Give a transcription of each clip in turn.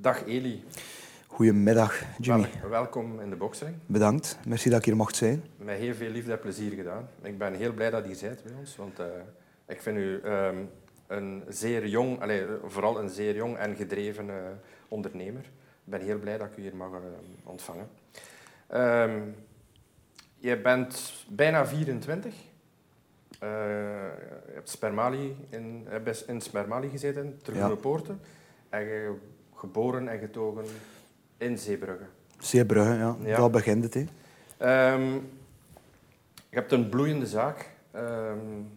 Dag Eli. Goedemiddag, Jimmy. Wel, welkom in de boxring. Bedankt. Merci dat ik hier mocht zijn. Met heel veel liefde en plezier gedaan. Ik ben heel blij dat je bent bij ons, want uh, ik vind u um, een zeer jong, allez, vooral een zeer jong en gedreven uh, ondernemer. Ik ben heel blij dat ik u hier mag uh, ontvangen. Um, je bent bijna 24. Uh, je hebt Spermali in, in Spermali gezeten, ter ja. Poorten. En je geboren en getogen in Zeebrugge. Zeebrugge, ja. ja. Daar begint het. Hè. Um, je hebt een bloeiende zaak. Um,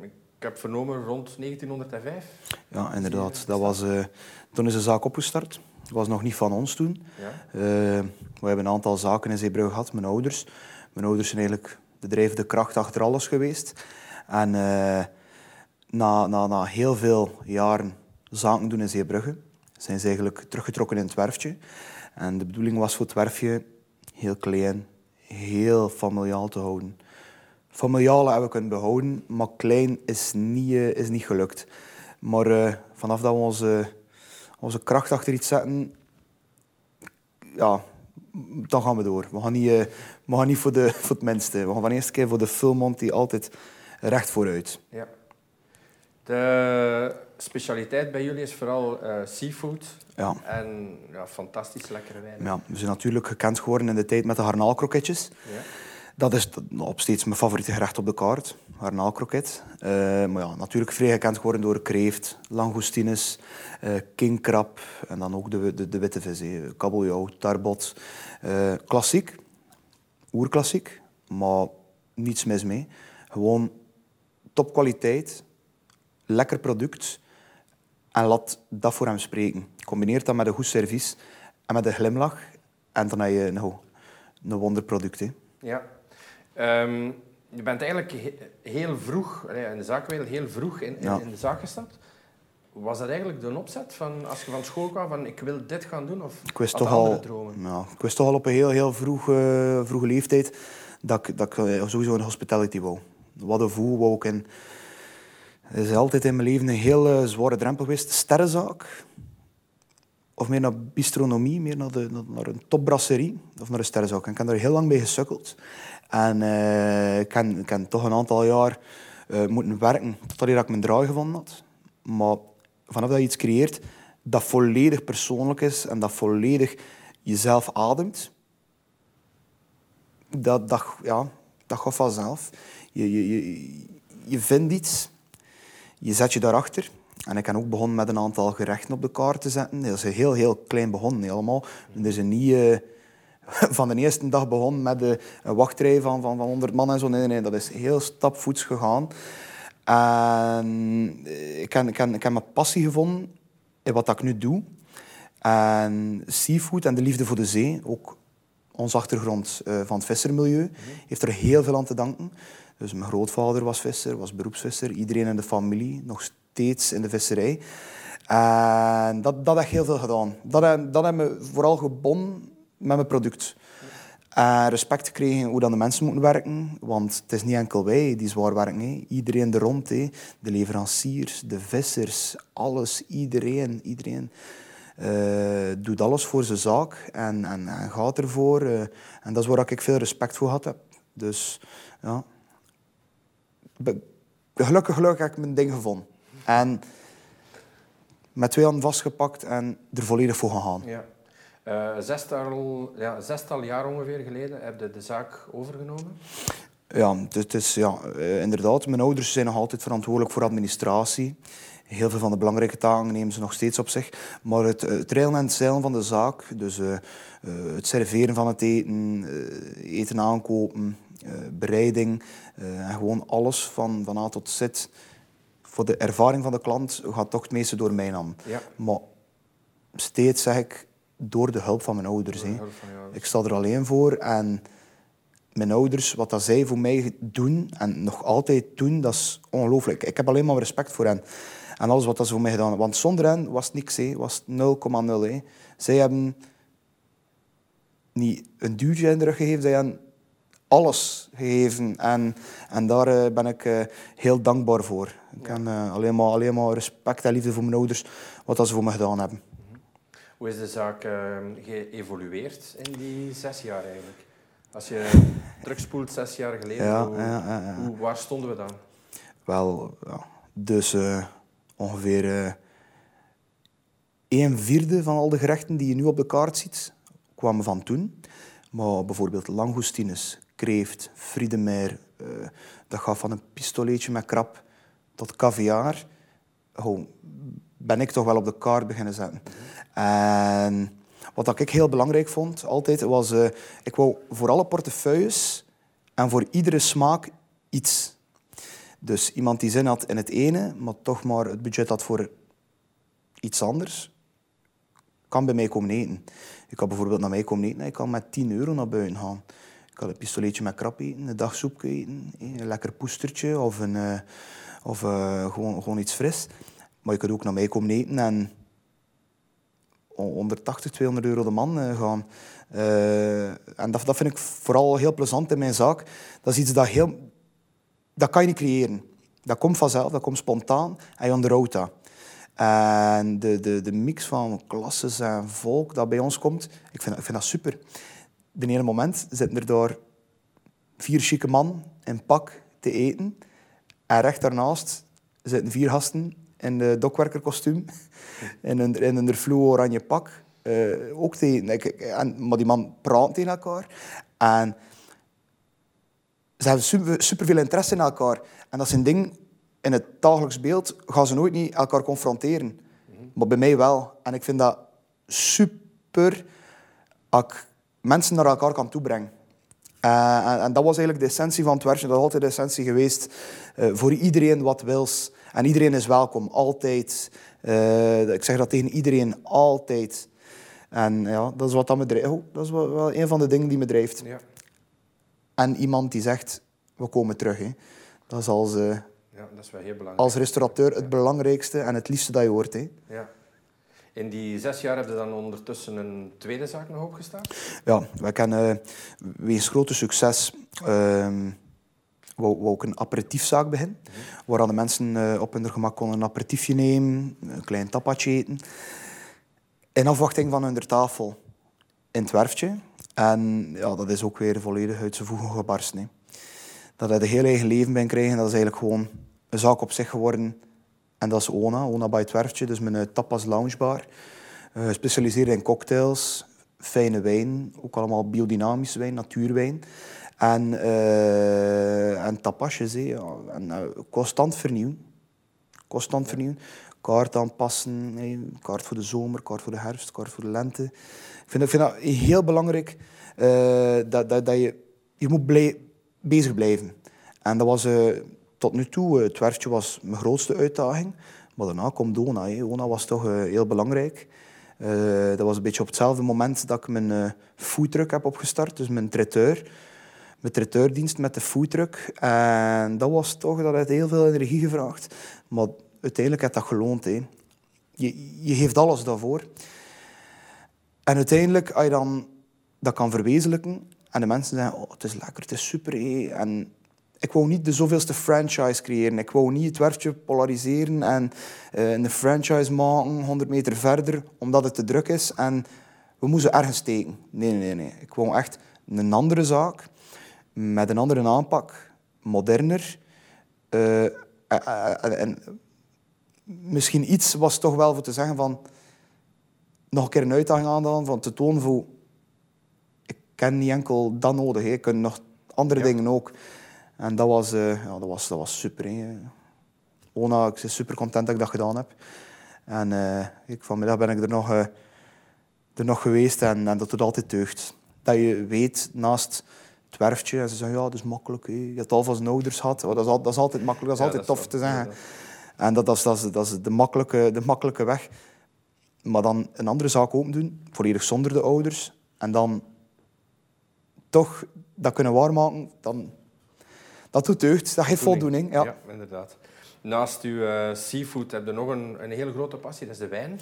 ik heb vernomen rond 1905. Ja, inderdaad. Dat was, uh, toen is de zaak opgestart. Dat was nog niet van ons toen. Ja. Uh, we hebben een aantal zaken in Zeebrugge gehad, mijn ouders. Mijn ouders zijn eigenlijk de drijvende kracht achter alles geweest. En uh, na, na, na heel veel jaren zaken doen in Zeebrugge, zijn ze eigenlijk teruggetrokken in het werfje. En de bedoeling was voor het werfje heel klein, heel familiaal te houden. Familiaal hebben we kunnen behouden, maar klein is niet, uh, is niet gelukt. Maar uh, vanaf dat we onze, onze kracht achter iets zetten, ja, dan gaan we door. We gaan niet, uh, we gaan niet voor, de, voor het minste. We gaan van eerste keer voor de Fulmont die altijd recht vooruit. Ja. De specialiteit bij jullie is vooral uh, seafood ja. en ja, fantastisch lekkere wijn. Ja, we zijn natuurlijk gekend geworden in de tijd met de garnaalkroketjes. Ja. Dat is op steeds mijn favoriete gerecht op de kaart, garnaalkroket. Uh, maar ja, natuurlijk vrij gekend geworden door kreeft, langoustines, uh, kingkrab en dan ook de, de, de witte vis, kabeljauw, tarbot. Klassiek, oerklassiek, maar niets mis mee. Gewoon topkwaliteit, lekker product en laat dat voor hem spreken. Combineer dat met een goed service en met een glimlach en dan heb je nou, een wonderproduct. Hè. Ja. Um, je bent eigenlijk heel vroeg, in de zaakwereld heel vroeg in, in, in, de zaak gestapt. Was dat eigenlijk de opzet van als je van school kwam van ik wil dit gaan doen of ik wist toch al, dromen? Ja, ik wist toch al op een heel, heel vroeg, uh, vroege leeftijd dat ik, dat ik uh, sowieso in hospitality wou. Wat een voel wou ik in het is altijd in mijn leven een heel zware drempel geweest. Sterrenzaak. Of meer naar bistronomie, meer naar, de, naar een topbrasserie. Of naar een sterrenzaak. En ik heb daar heel lang mee gesukkeld. En uh, ik, heb, toch een aantal jaar uh, moeten werken totdat ik mijn draai gevonden had. Maar vanaf dat je iets creëert dat volledig persoonlijk is en dat volledig jezelf ademt, dat, dat, ja, dat vanzelf. Je, je, je, je vindt iets je zet je daarachter. En ik heb ook begonnen met een aantal gerechten op de kaart te zetten. Dat is heel, heel klein begonnen, helemaal. Er is niet uh, van de eerste dag begonnen met een wachtrij van, van, van 100 man en zo. Nee, nee, dat is heel stapvoets gegaan. En ik heb, ik, heb, ik heb mijn passie gevonden in wat ik nu doe. En seafood en de liefde voor de zee, ook onze achtergrond uh, van het vissermilieu, heeft er heel veel aan te danken. Dus mijn grootvader was visser, was beroepsvisser. Iedereen in de familie, nog steeds in de visserij. En dat, dat heeft heel veel gedaan. Dat, dat heeft me vooral gebonden met mijn product. En respect gekregen hoe dan de mensen moeten werken. Want het is niet enkel wij die zwaar werken. Iedereen er rond. De leveranciers, de vissers, alles. Iedereen. iedereen. Uh, doet alles voor zijn zaak en, en, gaat ervoor. Uh, en dat is waar ik veel respect voor had heb. Dus ja gelukkig, gelukkig heb ik mijn ding gevonden. En met twee handen vastgepakt en er volledig voor gegaan. Ja. Uh, zestal, ja, zestal jaar ongeveer geleden heb je de zaak overgenomen? Ja, het is, ja uh, inderdaad. Mijn ouders zijn nog altijd verantwoordelijk voor administratie. Heel veel van de belangrijke taken nemen ze nog steeds op zich. Maar het, het en het zeilen van de zaak, dus uh, het serveren van het eten, eten aankopen, bereiding, en gewoon alles van, van A tot Z. Voor de ervaring van de klant gaat toch het meeste door mijn hand. Ja. Maar steeds zeg ik, door de hulp van mijn ouders. Van Ik sta er alleen voor en mijn ouders, wat dat zij voor mij doen en nog altijd doen, dat is ongelooflijk. Ik heb alleen maar respect voor hen. En alles wat dat ze voor mij gedaan hebben. Want zonder hen was het niks, he. was 0,0. Zij hebben niet een duwtje in de rug gegeven, zij hebben alles gegeven. En, en daar uh, ben ik uh, heel dankbaar voor. Ik heb uh, alleen, maar, alleen maar respect en liefde voor mijn ouders, wat dat ze voor me gedaan hebben. Hoe is de zaak uh, geëvolueerd in die zes jaar eigenlijk? Als je terugspoelt zes jaar geleden, Ja, hoe, ja, ja, ja. hoe- waar stonden we dan? Wel, ja, dus eh, ongeveer eh een vierde van al de gerechten die je nu op de kaart ziet, kwamen van toen. Maar bijvoorbeeld langoustines, kreeft, friedemeer, eh, dat gaat van een pistoleetje met krab tot caviar. Gewoon, ben ik toch wel op de kaart beginnen zetten. En wat ik heel belangrijk vond, altijd, was... eh, ik wou voor alle portefeuilles en voor iedere smaak iets. Dus iemand die zin had in het ene, maar toch maar het budget had voor iets anders, kan bij mij komen eten. Ik kan bijvoorbeeld naar mij komen eten en ik kan met 10 euro naar buiten gaan. Ik kan een pistoleetje met krap eten, een dagsoepje eten, een lekker poestertje of, een, eh, of eh, gewoon, gewoon iets fris. Maar je kunt ook naar mij komen eten en 180, 200 euro de man eh, gaan. En dat, dat vind ik vooral heel plezant in mijn zaak. Dat is iets dat heel... Dat kan je niet creëren. Dat komt vanzelf, dat komt spontaan en je onderhoudt dat. En de, de, de mix van klasses en volk dat bij ons komt, ik vind, ik vind dat super. De ene moment zitten er daar vier chique man in pak te eten. En recht daarnaast zitten vier gasten in de dokwerkerkostuum. In een, in een fluo-oranje pak. eh, ook te eten. Ik- ik- en, maar die man praat tegen elkaar. En ze hebben super, superveel interesse in elkaar. En dat zijn dingen, in het dagelijks beeld gaan ze nooit niet elkaar confronteren. Maar bij mij wel. En ik vind dat super als ik mensen naar elkaar kan toebrengen. Eh, en, en dat was eigenlijk de essentie van het werkje. Dat is altijd de essentie geweest. eh, voor iedereen wat wils. En iedereen is welkom, altijd. Eh, ik zeg dat tegen iedereen, altijd. En ja, dat is wat dat me drijft. Oh, dat is wel, wel een van de dingen die me drijft. Ja, En iemand die zegt, we komen terug. Hè. Dat is als, ja dat is wel heel belangrijk. als restaurateur het belangrijkste en het liefste dat je hoort. Hè. Ja. In die zes jaar heb je dan ondertussen een tweede zaak nog opgestart? Ja, wij kennen eh, wegens grote succes ehm wou, wou ik een aperitiefzaak beginnen. Waar de mensen eh, op hun gemak konden een aperitiefje nemen, een klein tapatje eten. In afwachting van hun tafel in het werftje. En ja, dat is ook weer volledig uit zijn voegen gebarsten. Dat hij de heel eigen leven bij krijgen, dat is eigenlijk gewoon een zaak op zich geworden. En dat is Ona, Ona bij het werftje, dus mijn tapas loungebar. Eh, Gespecialiseerd in cocktails, fijne wijn, ook allemaal biodynamische wijn, natuurwijn. En, eh en tapasjes, en, eh, constant vernieuwen. Constant vernieuwen. Kaart aanpassen, kaart voor de zomer, kaart voor de herfst, kaart voor de lente. Ik vind, ik vind dat heel belangrijk, dat, dat, dat je, je moet blij, bezig blijven. En dat was tot nu toe, eh, het werftje was mijn grootste uitdaging. Maar daarna komt Ona. Hè. Ona was toch eh, heel belangrijk. Eh, dat was een beetje op hetzelfde moment dat ik mijn eh foodtruck heb opgestart, dus mijn traiteur. Mijn traiteurdienst met de foodtruck. En dat was toch, dat heeft heel veel energie gevraagd. Maar uiteindelijk heeft dat geloond. Je, je geeft alles daarvoor. En uiteindelijk, als je dan dat kan verwezenlijken en de mensen zeggen, oh, het is lekker, het is super. En ik wou niet de zoveelste franchise creëren. Ik wou niet het werftje polariseren en eh, een franchise maken 100 meter verder, omdat het te druk is. En we moesten ergens steken. Nee, nee, nee. Ik wou echt een andere zaak, met een andere aanpak, moderner. eh, eh, en misschien iets was toch wel voor te zeggen van nog een keer een uitdaging aandaan van te tonen voor ik ken niet enkel dat nodig, ik kan nog andere Ja. dingen ook. En dat was, eh, ja, dat was, dat was super. Hè. Ona, ik ben super content dat ik dat gedaan heb. En eh, ik, vanmiddag ben ik er nog, eh, er nog geweest en, en dat doet altijd deugd. Dat je weet, naast het werftje, en ze zeggen, ja, dat is makkelijk. Je hebt al van zijn ouders gehad. Dat, is, al- dat is altijd makkelijk, dat is Ja, altijd dat tof is te zeggen. ja. En dat, dat, is, dat, is, dat is de makkelijke, de makkelijke weg. Maar dan een andere zaak open doen, volledig zonder de ouders. En dan toch dat kunnen waarmaken, dan, dat doet deugd. Dat geeft voldoening. Ja. Ja, inderdaad. Naast uw eh, seafood heb je nog een, een hele grote passie, dat is de wijn.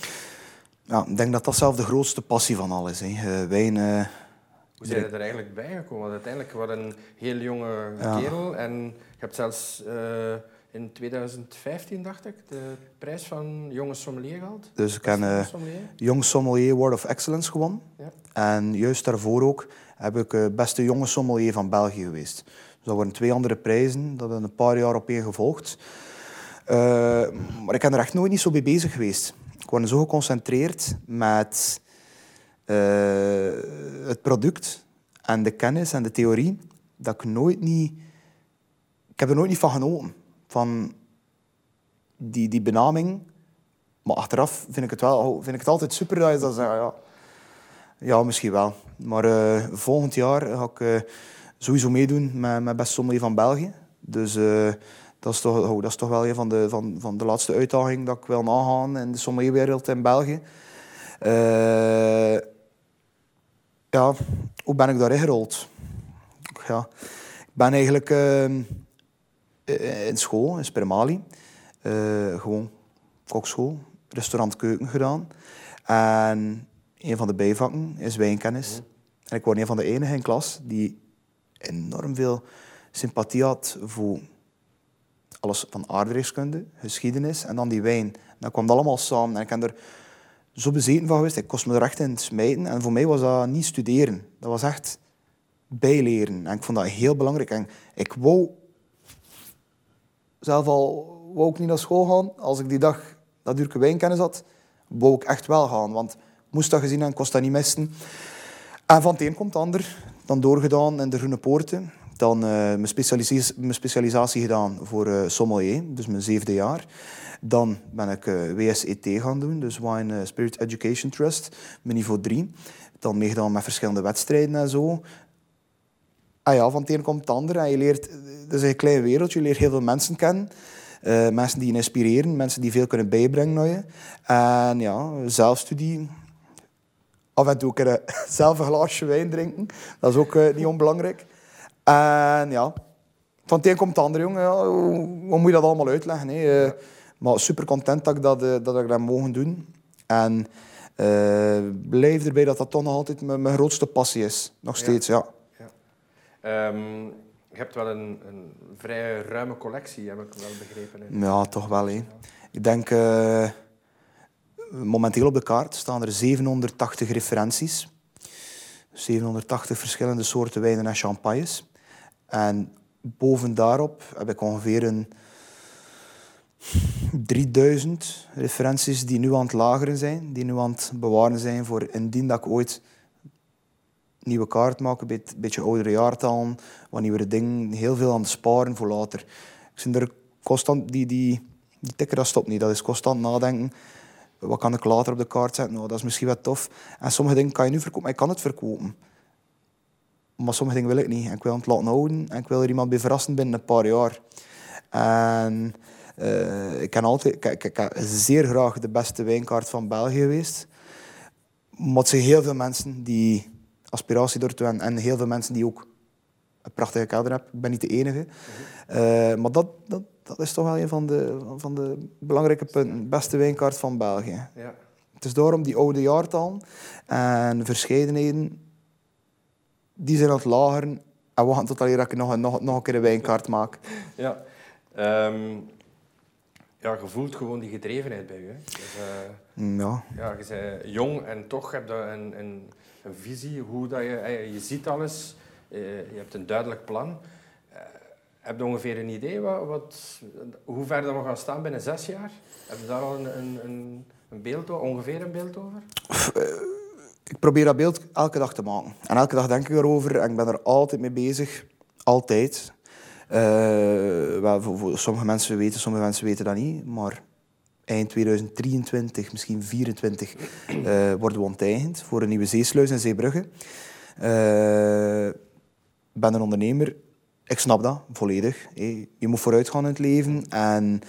Ja, ik denk dat dat zelf de grootste passie van alles is. hè. Eh, wijn... eh, Hoe zijn er eigenlijk bij gekomen? Want uiteindelijk was een heel jonge Ja. kerel en je hebt zelfs in 2015, dacht ik, de prijs van Jonge Sommelier gehad. Dus ik heb uh, Jong Sommelier Award of Excellence gewonnen. Ja. En juist daarvoor ook heb ik uh, beste jonge sommelier van België geweest. Dus dat waren twee andere prijzen, dat hebben een paar jaar op één gevolgd. Uh, maar ik ben er echt nooit niet zo mee bezig geweest. Ik was zo geconcentreerd met het product en de kennis en de theorie, dat ik nooit niet... Ik heb er nooit niet van genoten van die, die benaming. Maar achteraf vind ik het, wel, vind ik het altijd super dat je dat zegt. Ja, ja misschien wel. Maar uh, volgend jaar ga ik sowieso meedoen met, met Best Sommelier van België. Dus uh, dat, is toch, oh, dat is toch wel een van de, van, van de laatste uitdagingen dat ik wil nagaan in de sommelierwereld in België. ja, hoe ben ik daarin gerold? Ja, ik ben eigenlijk eh, in school, in Spermali. Gewoon kokschool, restaurantkeuken gedaan. En een van de bijvakken is wijnkennis. En ik was een van de enigen in klas die enorm veel sympathie had voor alles van aardrijkskunde, geschiedenis en dan die wijn. Dat kwam allemaal samen. En ik ben er zo bezeten van geweest. Ik kost me er echt in smijten. En voor mij was dat niet studeren. Dat was echt bijleren. En ik vond dat heel belangrijk. En ik wou zelf al wou ik niet naar school gaan. Als ik die dag dat Durke wijnkennis had, wou ik echt wel gaan. Want moest dat gezien en kost dat niet missen. En van het een komt het ander. Dan doorgedaan in de Groene Poorten. Dan uh, mijn, specialisatie, specialisatie gedaan voor uh, sommelier, dus mijn zevende jaar. Dan ben ik eh, WSET gaan doen, dus Wine Spirit Education Trust, mijn niveau 3. Dan meegedaan met verschillende wedstrijden en zo ah ja, van het een komt het ander. En je leert, het is een klein wereldje, je leert heel veel mensen kennen. Mensen die je inspireren, mensen die veel kunnen bijbrengen naar je. En ja, zelfstudie. Af en toe kunnen zelf een glaasje wijn drinken. Dat is ook uh, niet onbelangrijk. En ja, van het een komt het ander, jongen. Ja, hoe, hoe, moet je dat allemaal uitleggen? Hè? Uh, maar super content dat ik dat, dat, ik dat mogen doen. En blijf erbij dat dat toch nog altijd mijn, mijn grootste passie is. Nog steeds, ja. Um, je hebt wel een, een, vrij ruime collectie, heb ik wel begrepen. Hè? Ja, toch wel. Hè. Ik denk, momenteel op de kaart staan er 780 referenties. 780 verschillende soorten wijnen en champagnes. En boven daarop heb ik ongeveer een 3000 referenties die nu aan het lageren zijn, die nu aan het bewaren zijn voor indien dat ik ooit nieuwe kaart maken, een beetje oudere jaartallen, wat nieuwere dingen, heel veel aan het sparen voor later. Ik zit er constant, die, die, die tikker dat stopt niet, dat is constant nadenken. Wat kan ik later op de kaart zetten? Nou, dat is misschien wat tof. En sommige dingen kan je nu verkopen, maar ik kan het verkopen. Maar sommige dingen wil ik niet. En ik wil het laten houden en ik wil er iemand bij verrassen binnen een paar jaar. En uh, ik ken altijd, ik, ik, ik, zeer graag de beste wijnkaart van België geweest. Maar heel veel mensen die aspiratie door En, en heel veel mensen die ook een prachtige kelder hebben. Ik ben niet de enige. Uh, maar dat, dat is toch wel een van de, van de belangrijke punten. Beste wijnkaart van België. Ja. Het is daarom die oude jaartallen en verscheidenheden, die zijn aan het lageren. En we gaan tot alleen dat ik nog, nog, nog een keer een wijnkaart maak. Ja. Um, ja, je voelt gewoon die gedrevenheid bij je. Dus, uh, ja. ja. Je bent jong en toch heb je een, een een visie, hoe dat je, eh, je ziet alles, eh, je hebt een duidelijk plan. Eh, heb je ongeveer een idee wat, wat, hoe ver dat we gaan staan binnen zes jaar? Heb je daar al een, een, een beeld over, ongeveer een beeld over? Ik probeer dat beeld elke dag te maken. En elke dag denk ik erover en ik ben er altijd mee bezig. Altijd. Uh, voor, sommige mensen weten, sommige mensen weten dat niet. Maar eind 2023, misschien 2024, uh, worden we onteigend voor een nieuwe zeesluis in Zeebrugge. Ik ben een ondernemer. Ik snap dat volledig. Je moet vooruit gaan in het leven. En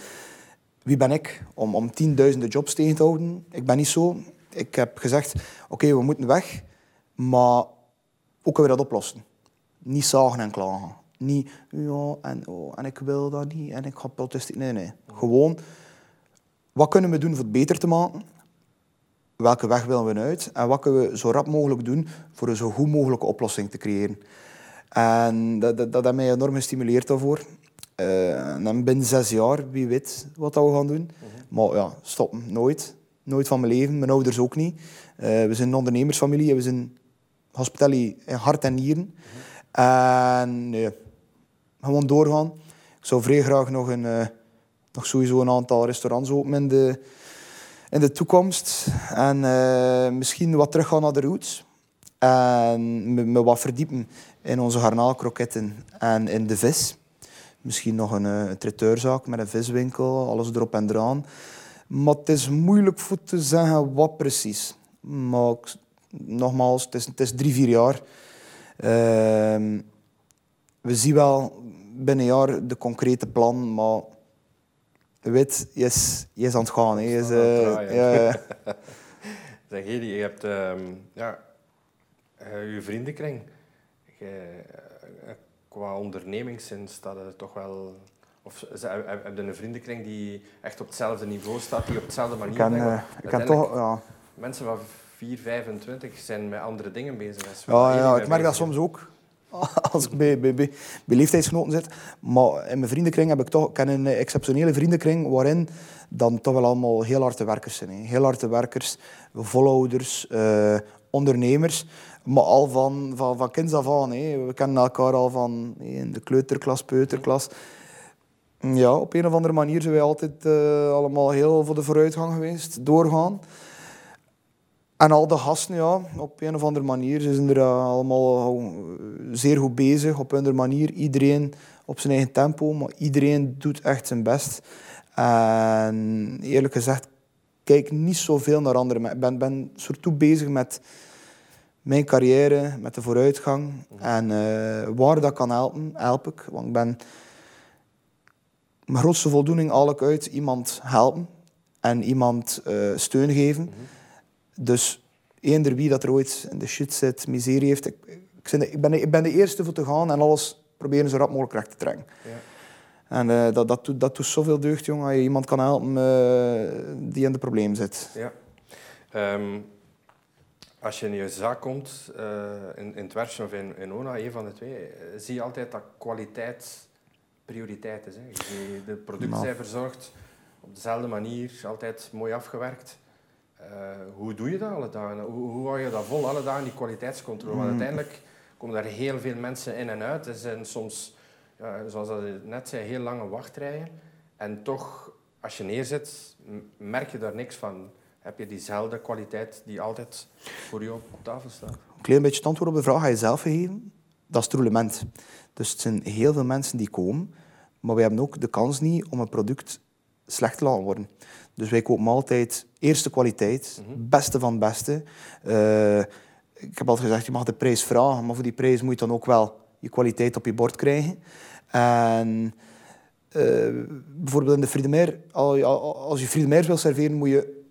wie ben ik om, om tienduizenden jobs tegen te houden? Ik ben niet zo. Ik heb gezegd, oké, we moeten weg. Maar hoe kunnen we dat oplossen? Niet zagen en klagen. Niet, ja, en, oh, en ik wil dat niet. En ik ga protesteren. Nee, nee. Gewoon wat kunnen we doen voor het beter te maken? Welke weg willen we uit? En wat kunnen we zo rap mogelijk doen voor een zo goed mogelijke oplossing te creëren? En dat, dat, dat heeft mij enorm gestimuleerd daarvoor. Uh, en binnen zes jaar, wie weet wat dat we gaan doen. Mhm. Maar ja, stoppen, nooit. Nooit van mijn leven, mijn ouders ook niet. Uh, we zijn een ondernemersfamilie, we zijn hospitality in hart en nieren. Mhm. En nee, gewoon doorgaan. Ik zou vrij graag nog, een, uh, nog sowieso een aantal restaurants openen in de, in de toekomst. En misschien wat teruggaan naar de roots. En me, me wat verdiepen in onze garnaalkroketten en in de vis. Misschien nog een, uh, traiteurzaak met een viswinkel, alles erop en eraan. Maar het is moeilijk voor te zeggen wat precies. Maar nogmaals, het is, het is drie, vier jaar. Uh, we zien wel binnen een jaar de concrete plan, maar weet, je is, je is aan het gaan. Hè. Je is, uh, ja. zeg, je hebt uh, ja, je vriendenkring. Je, qua ondernemingszin staat het toch wel... Of heb je een vriendenkring die echt op hetzelfde niveau staat, die op dezelfde manier kan, uh, ik kan toch, ja. Mensen van 4, 25 zijn met andere dingen bezig. Ja, ja ik merk dat soms ook. Als ik bij, bij, bij, bij, leeftijdsgenoten zit. Maar in mijn vriendenkring heb ik toch ik ken een exceptionele vriendenkring waarin dan toch wel allemaal heel harde werkers zijn. Hè. Heel harde werkers, volhouders, uh, ondernemers. Maar al van, van, van kinds af aan. We kennen elkaar al van in de kleuterklas, peuterklas. Ja, op een of andere manier zijn wij altijd uh, allemaal heel voor de vooruitgang geweest. Doorgaan. En al de gasten, ja, op een of andere manier zijn er uh, allemaal uh, zeer goed bezig. Op een manier. Iedereen op zijn eigen tempo, maar iedereen doet echt zijn best. En eerlijk gezegd, kijk niet zoveel naar anderen. Ik ben, ben soort bezig met mijn carrière, met de vooruitgang. En uh, waar dat kan helpen, help ik. Want ik ben... Mijn grootste voldoening haal ik uit iemand helpen en iemand uh, steun geven. Dus eender wie dat er ooit in de shit zit, miserie heeft, ik, ik, ben, ik ben de eerste voor te gaan en alles proberen zo rap mogelijk recht te trekken. Ja. En uh, dat, dat, doet, dat doet zoveel deugd, jongen, als je iemand kan helpen die in de probleem zit. Ja. Um, als je in je zaak komt, uh, in, in het of in, in ONA, een van de twee, eh, zie je altijd dat kwaliteit prioriteit is. Hè. De producten zijn verzorgd op dezelfde manier, altijd mooi afgewerkt. Uh, hoe doe je dat alle dagen? Hoe, hoe hou je dat vol, alle dagen, die kwaliteitscontrole? Want mm. uiteindelijk komen daar heel veel mensen in en uit. Er zijn soms, ja, zoals dat net zei, heel lange wachtrijen. En toch, als je neerzet, merk je daar niks van heb je diezelfde kwaliteit die altijd voor je op tafel staat. Een klein beetje het antwoord op de vraag ga je zelf geven. Dat is het roulement. Dus het zijn heel veel mensen die komen, maar wij hebben ook de kans niet om een product slecht te laten worden. Dus wij kopen altijd eerste kwaliteit, mm beste van beste. Uh, ik heb altijd gezegd, je mag de prijs vragen, maar voor die prijs moet je dan ook wel je kwaliteit op je bord krijgen. En uh, bijvoorbeeld in de Friedemeer, als je Friedemeer wil serveren, moet je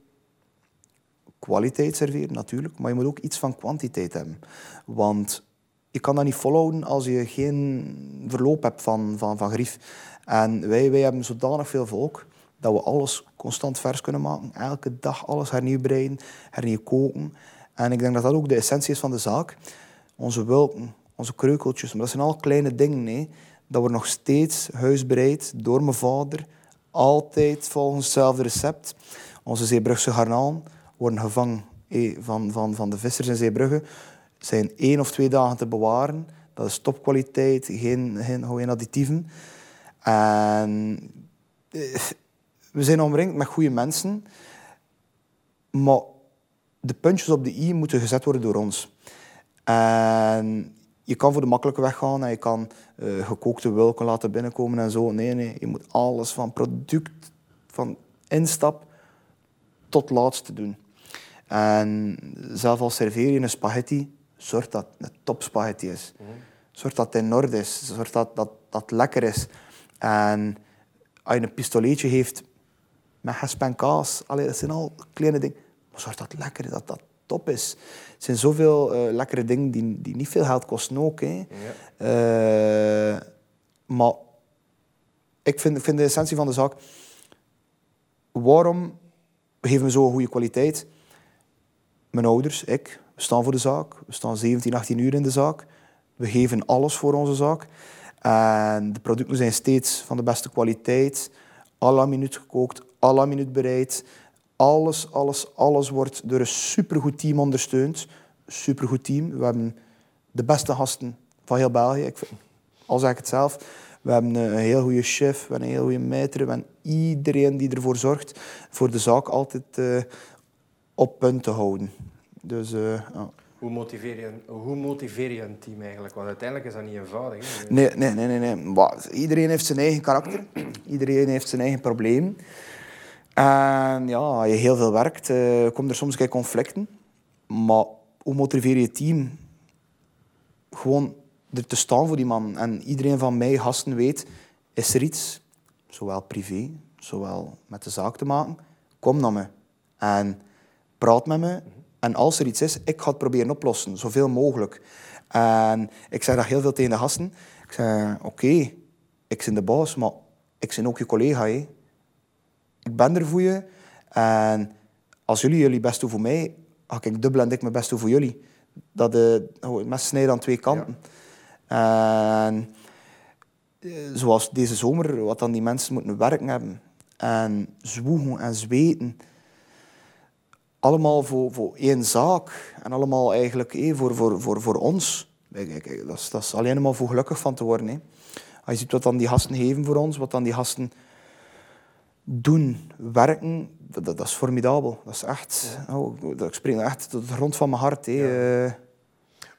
kwaliteit serveren natuurlijk, maar je moet ook iets van kwantiteit hebben. Want je kan dat niet volhouden als je geen verloop hebt van, van, van grief. En wij, wij hebben zodanig veel volk dat we alles constant vers kunnen maken. Elke dag alles hernieuw hernieuw koken. En ik denk dat dat ook de essentie is van de zaak. Onze wulpen, onze kreukeltjes, maar dat zijn al kleine dingen. Nee? Dat wordt nog steeds huisbereid door mijn vader. Altijd volgens hetzelfde recept. Onze Zeebrugse garnalen worden gevangen van, van, van de vissers in Zeebrugge, zijn één of twee dagen te bewaren. Dat is topkwaliteit, geen, geen, geen additieven. En eh, we zijn omringd met goede mensen, maar de puntjes op de i moeten gezet worden door ons. En je kan voor de makkelijke weg gaan en je kan uh, gekookte wilken laten binnenkomen en zo. Nee, nee, je moet alles van product, van instap tot laatste doen. En zelf als serveer je een spaghetti, zorg dat het een top spaghetti is. Mm Zorg dat het in orde is. Zorg dat dat, dat lekker is. En als je een pistoletje heeft met gesp en kaas, allee, dat zijn al kleine dingen. Maar zorg dat het lekker is, dat dat top is. Er zijn zoveel uh, lekkere dingen die, die niet veel geld kosten ook. Hè. Ja. Uh, maar ik vind, ik vind de essentie van de zaak... Waarom geven we zo'n goede kwaliteit? Mijn ouders, ik, we staan voor de zaak. We staan 17, 18 uur in de zaak. We geven alles voor onze zaak. En de producten zijn steeds van de beste kwaliteit. La minuut gekookt, la minuut bereid. Alles, alles, alles wordt door een supergoed team ondersteund. Supergoed team. We hebben de beste gasten van heel België. Ik al zeg ik het zelf. We hebben een heel goede chef, we hebben een heel goede meter. We hebben iedereen die ervoor zorgt voor de zaak altijd uh, op punt te houden. Dus, uh, ja. Hoe motiveer, je, hoe motiveer je een team eigenlijk? Want uiteindelijk is dat niet eenvoudig. Hè? Nee, nee, nee. nee, nee. Maar iedereen heeft zijn eigen karakter. Iedereen heeft zijn eigen probleem. En ja, als je heel veel werkt, uh, komen er soms conflicten. Maar hoe motiveer je je team? Gewoon er te staan voor die man. En iedereen van mij, gasten, weet, is er iets, zowel privé, zowel met de zaak te maken, kom naar me. En praat met me. En als er iets is, ik ga het proberen oplossen, zoveel mogelijk. En ik zeg dat heel veel tegen de gasten. Ik zeg, oké, ik ben de baas, maar ik ben ook je collega. Hè. Ik ben er voor je. En als jullie jullie best doen voor mij, ga ik dubbel en dik mijn best doen voor jullie. Dat de oh, mes snijden aan twee kanten. En eh, zoals deze zomer, wat dan die mensen moeten werken hebben. En zwoegen en zweten. Allemaal voor, voor één zaak. En allemaal eigenlijk eh, voor, voor, voor, voor ons. Dat is, dat is alleen maar voor gelukkig van te worden. Hè. Als je ziet wat dan die gasten geven voor ons, wat dan die gasten doen, werken, dat, dat is formidabel. Dat is echt, oh, dat, ik spreek echt tot de grond van mijn hart. Hè. Eh.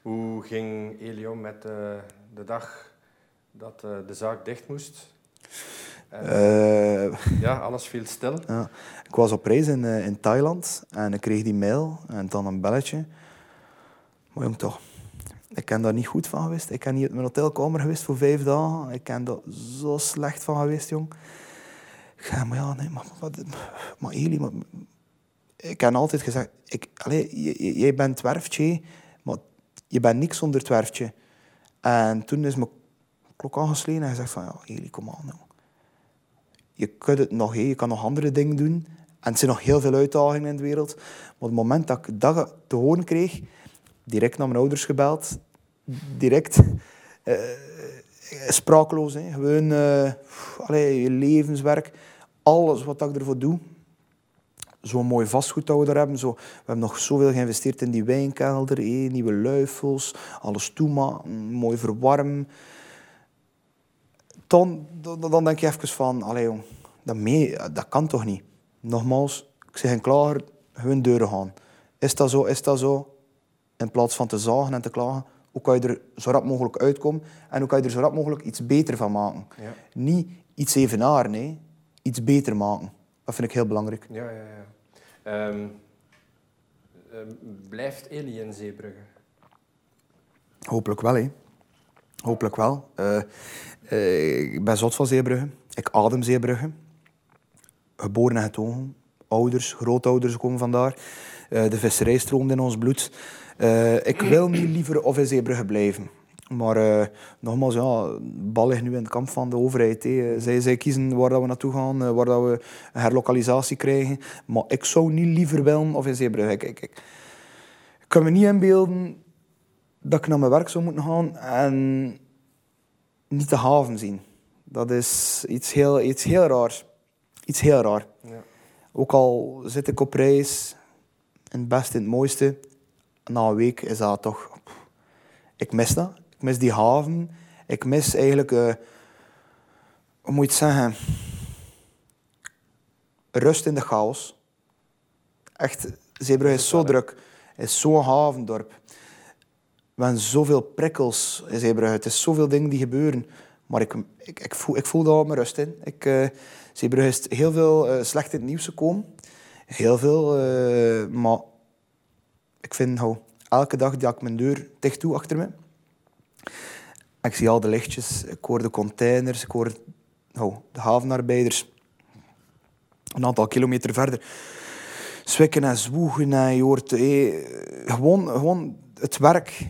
Hoe ging Elio met uh, de dag dat uh, de zaak dicht moest? Uh, ja, alles viel stil. Ja. Ik was op reis in, in Thailand en ik kreeg die mail en dan een belletje. Maar jong toch, ik ken daar niet goed van geweest. Ik ben niet uit mijn hotelkamer geweest voor vijf dagen. Ik ken daar zo slecht van geweest, jong. Ik zei, maar ja, nee, maar, maar, maar Eli, maar, ik heb altijd gezegd, ik, allez, jij bent werftje, maar je bent niks zonder het werftje. En toen is mijn klok aangeslagen en hij zegt van, ja, Eli, kom aan. Je kunt het nog, je kan nog andere dingen doen. En er zijn nog heel veel uitdagingen in de wereld. Maar het moment dat ik dat te horen kreeg, direct naar mijn ouders gebeld. Direct uh, sprakeloos. Hè. Gewoon uh, je levenswerk. Alles wat ik ervoor doe, zo'n mooi vastgoed dat we daar hebben. Zo, we hebben nog zoveel geïnvesteerd in die wijnkelder, eh, nieuwe luifels, alles toemaken, mooi verwarmen. Dan, dan, dan, denk je even van, allee jong, dat, mee, dat kan toch niet? Nogmaals, ik zeg een klager, gewoon deuren gaan. Is dat zo, is dat zo? In plaats van te zagen en te klagen, hoe kan je er zo rap mogelijk uitkomen en hoe kan je er zo rap mogelijk iets beter van maken? Ja. Niet iets evenaren, nee. iets beter maken. Dat vind ik heel belangrijk. Ja, ja, ja. Um, blijft Eli in Zeebrugge? Hopelijk wel, hè. Hopelijk wel. Uh, uh, ik ben zot van Zeebrugge. Ik adem Zeebrugge. Geboren en getogen. Ouders, grootouders komen vandaar. Uh, de visserij stroomt in ons bloed. ik wil niet liever of in Zeebrugge blijven. Maar nogmaals, ja, bal ligt nu in het kamp van de overheid. Zij, zij kiezen waar dat we naartoe gaan, waar dat we een herlokalisatie krijgen. Maar ik zou niet liever willen of in Zeebrugge. Ik, ik, ik, kan me niet inbeelden dat ik naar mijn werk zou moeten gaan en niet de haven zien. Dat is iets heel, iets heel raars. Iets heel raar. Ja. Ook al zit ik op reis, in het beste, in het mooiste, na een week is dat toch... Ik mis dat mis die haven. Ik mis eigenlijk, uh, hoe moet je het zeggen, rust in de chaos. Echt, Zeebrugge is zo druk. Het is zo'n havendorp. We hebben zoveel prikkels in Zeebrugge. Het is zoveel dingen die gebeuren. Maar ik, ik, ik, voel, ik voel daar mijn rust in. Ik, uh, Zeebrugge is heel veel uh, slecht in het nieuws gekomen. Heel veel. Uh, maar ik vind, oh, elke dag dat ik mijn deur dicht doe achter me, ik zie al de lichtjes, ik hoor de containers, ik hoor oh, de havenarbeiders. Een aantal kilometer verder zwikken en zwoegen en je hoort eh, gewoon, gewoon het werk.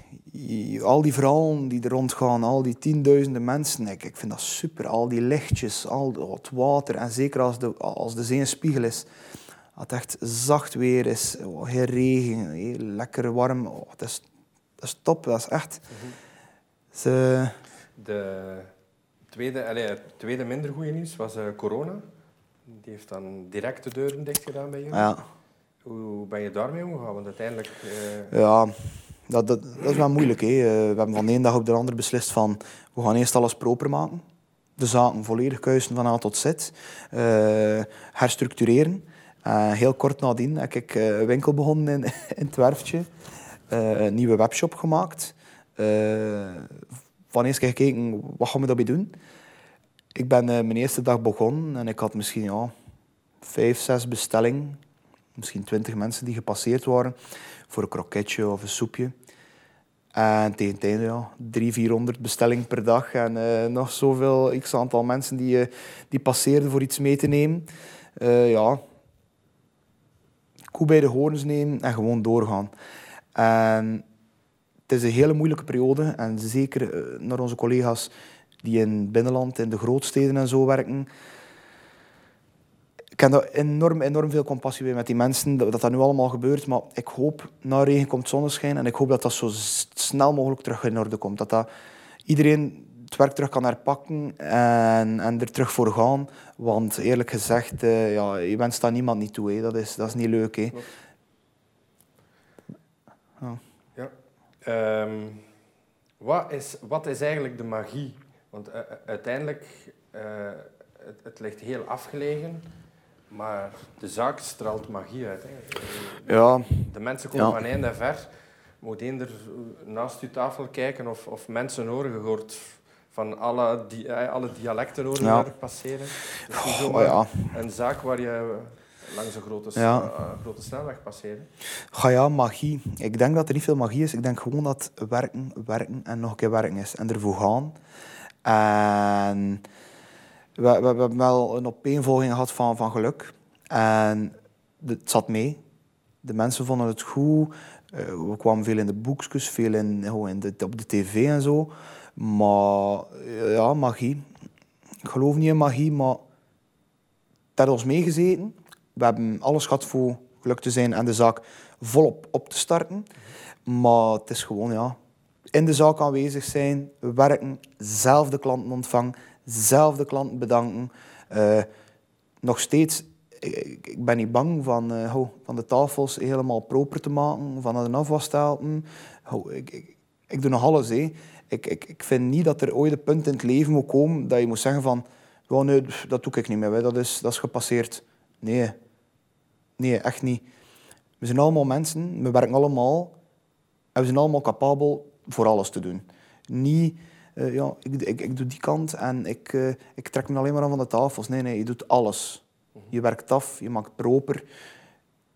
Al die verhalen die er rondgaan, al die tienduizenden mensen. Ik, ik vind dat super. Al die lichtjes, al het water. En zeker als de, als de zee een spiegel is. Het echt zacht weer is, oh, geen regen, lekker warm. Oh, dat, is, dat is top, dat is echt... Ze... De tweede, allez, het tweede minder goede nieuws was uh, corona. Die heeft dan direct de deuren dicht gedaan bij jullie. Ja. Hoe ben je daarmee omgegaan? Want uiteindelijk... Uh... Ja, dat, dat, is wel moeilijk. Hè. we hebben van de ene dag op de andere beslist van... We gaan eerst alles proper maken. De zaken volledig kuisen van A tot Z. Uh, herstructureren. Uh, heel kort nadien heb ik een winkel begonnen in, in het werftje. Een nieuwe webshop gemaakt. van eerst gekeken, wat gaan we daarbij doen? Ik ben mijn eerste dag begonnen en ik had misschien ja, vijf, zes bestellingen. Misschien twintig mensen die gepasseerd waren voor een kroketje of een soepje. En tegen het einde, ja, 300, 400 bestellingen per dag. En uh, nog zoveel x aantal mensen die, uh, die passeerden voor iets mee te nemen. Uh, ja, koe bij de horens nemen en gewoon doorgaan. En het is een hele moeilijke periode. En zeker naar onze collega's die in het binnenland, in de grootsteden en zo werken. Ik heb daar enorm, enorm veel compassie bij met die mensen, dat dat nu allemaal gebeurt. Maar ik hoop, na regen komt zonneschijn. En ik hoop dat dat zo snel mogelijk terug in orde komt. Dat, dat iedereen het werk terug kan herpakken en, en er terug voor gaan. Want eerlijk gezegd, uh, ja, je wenst daar niemand niet toe. Hè. Dat, is, dat is niet leuk. Hè. Ja. ja. Um, wat, is, wat is eigenlijk de magie? Want uh, uiteindelijk, uh, het, het ligt heel afgelegen. Maar de zaak straalt magie uit. Hè. Ja. De mensen komen ja. van eind en ver. Moet er naast je tafel kijken of, of mensen horen. gehoord van alle, di alle dialecten horen ja. passeren. Dus oh, ja. een zaak waar je langs een grote, ja. uh, grote snelweg passeert. Ga ja, magie. Ik denk dat er niet veel magie is. Ik denk gewoon dat werken, werken en nog een keer werken is. En ervoor gaan. En we, hebben wel een opeenvolging gehad van, van geluk. En het zat mee. De mensen vonden het goed. We kwamen veel in de boekjes, veel in, de, op de tv en zo. Maar ja, magie. Ik geloof niet in magie, maar het heeft ons meegezeten. We hebben alles gehad voor geluk te zijn en de zaak volop op te starten. Maar het is gewoon, ja, in de zaak aanwezig zijn, werken, zelf de klanten ontvangen, zelf de klanten bedanken. Uh, nog steeds, ik, ben niet bang van, oh, van de tafels helemaal proper te maken, van de afwas te helpen. Oh, ik, ik, doe nog alles. Hé ik, ik, ik vind niet dat er ooit een punt in het leven moet komen dat je moet zeggen van, nee, dat doe ik niet meer, dat is, dat is gepasseerd. Nee. Nee, echt niet. We zijn allemaal mensen, we werken allemaal en we zijn allemaal capabel voor alles te doen. Niet, uh, ja, ik, ik, ik, doe die kant en ik, uh, ik trek me alleen maar aan van de tafels. Nee, nee, je doet alles. Je werkt af, je maakt proper.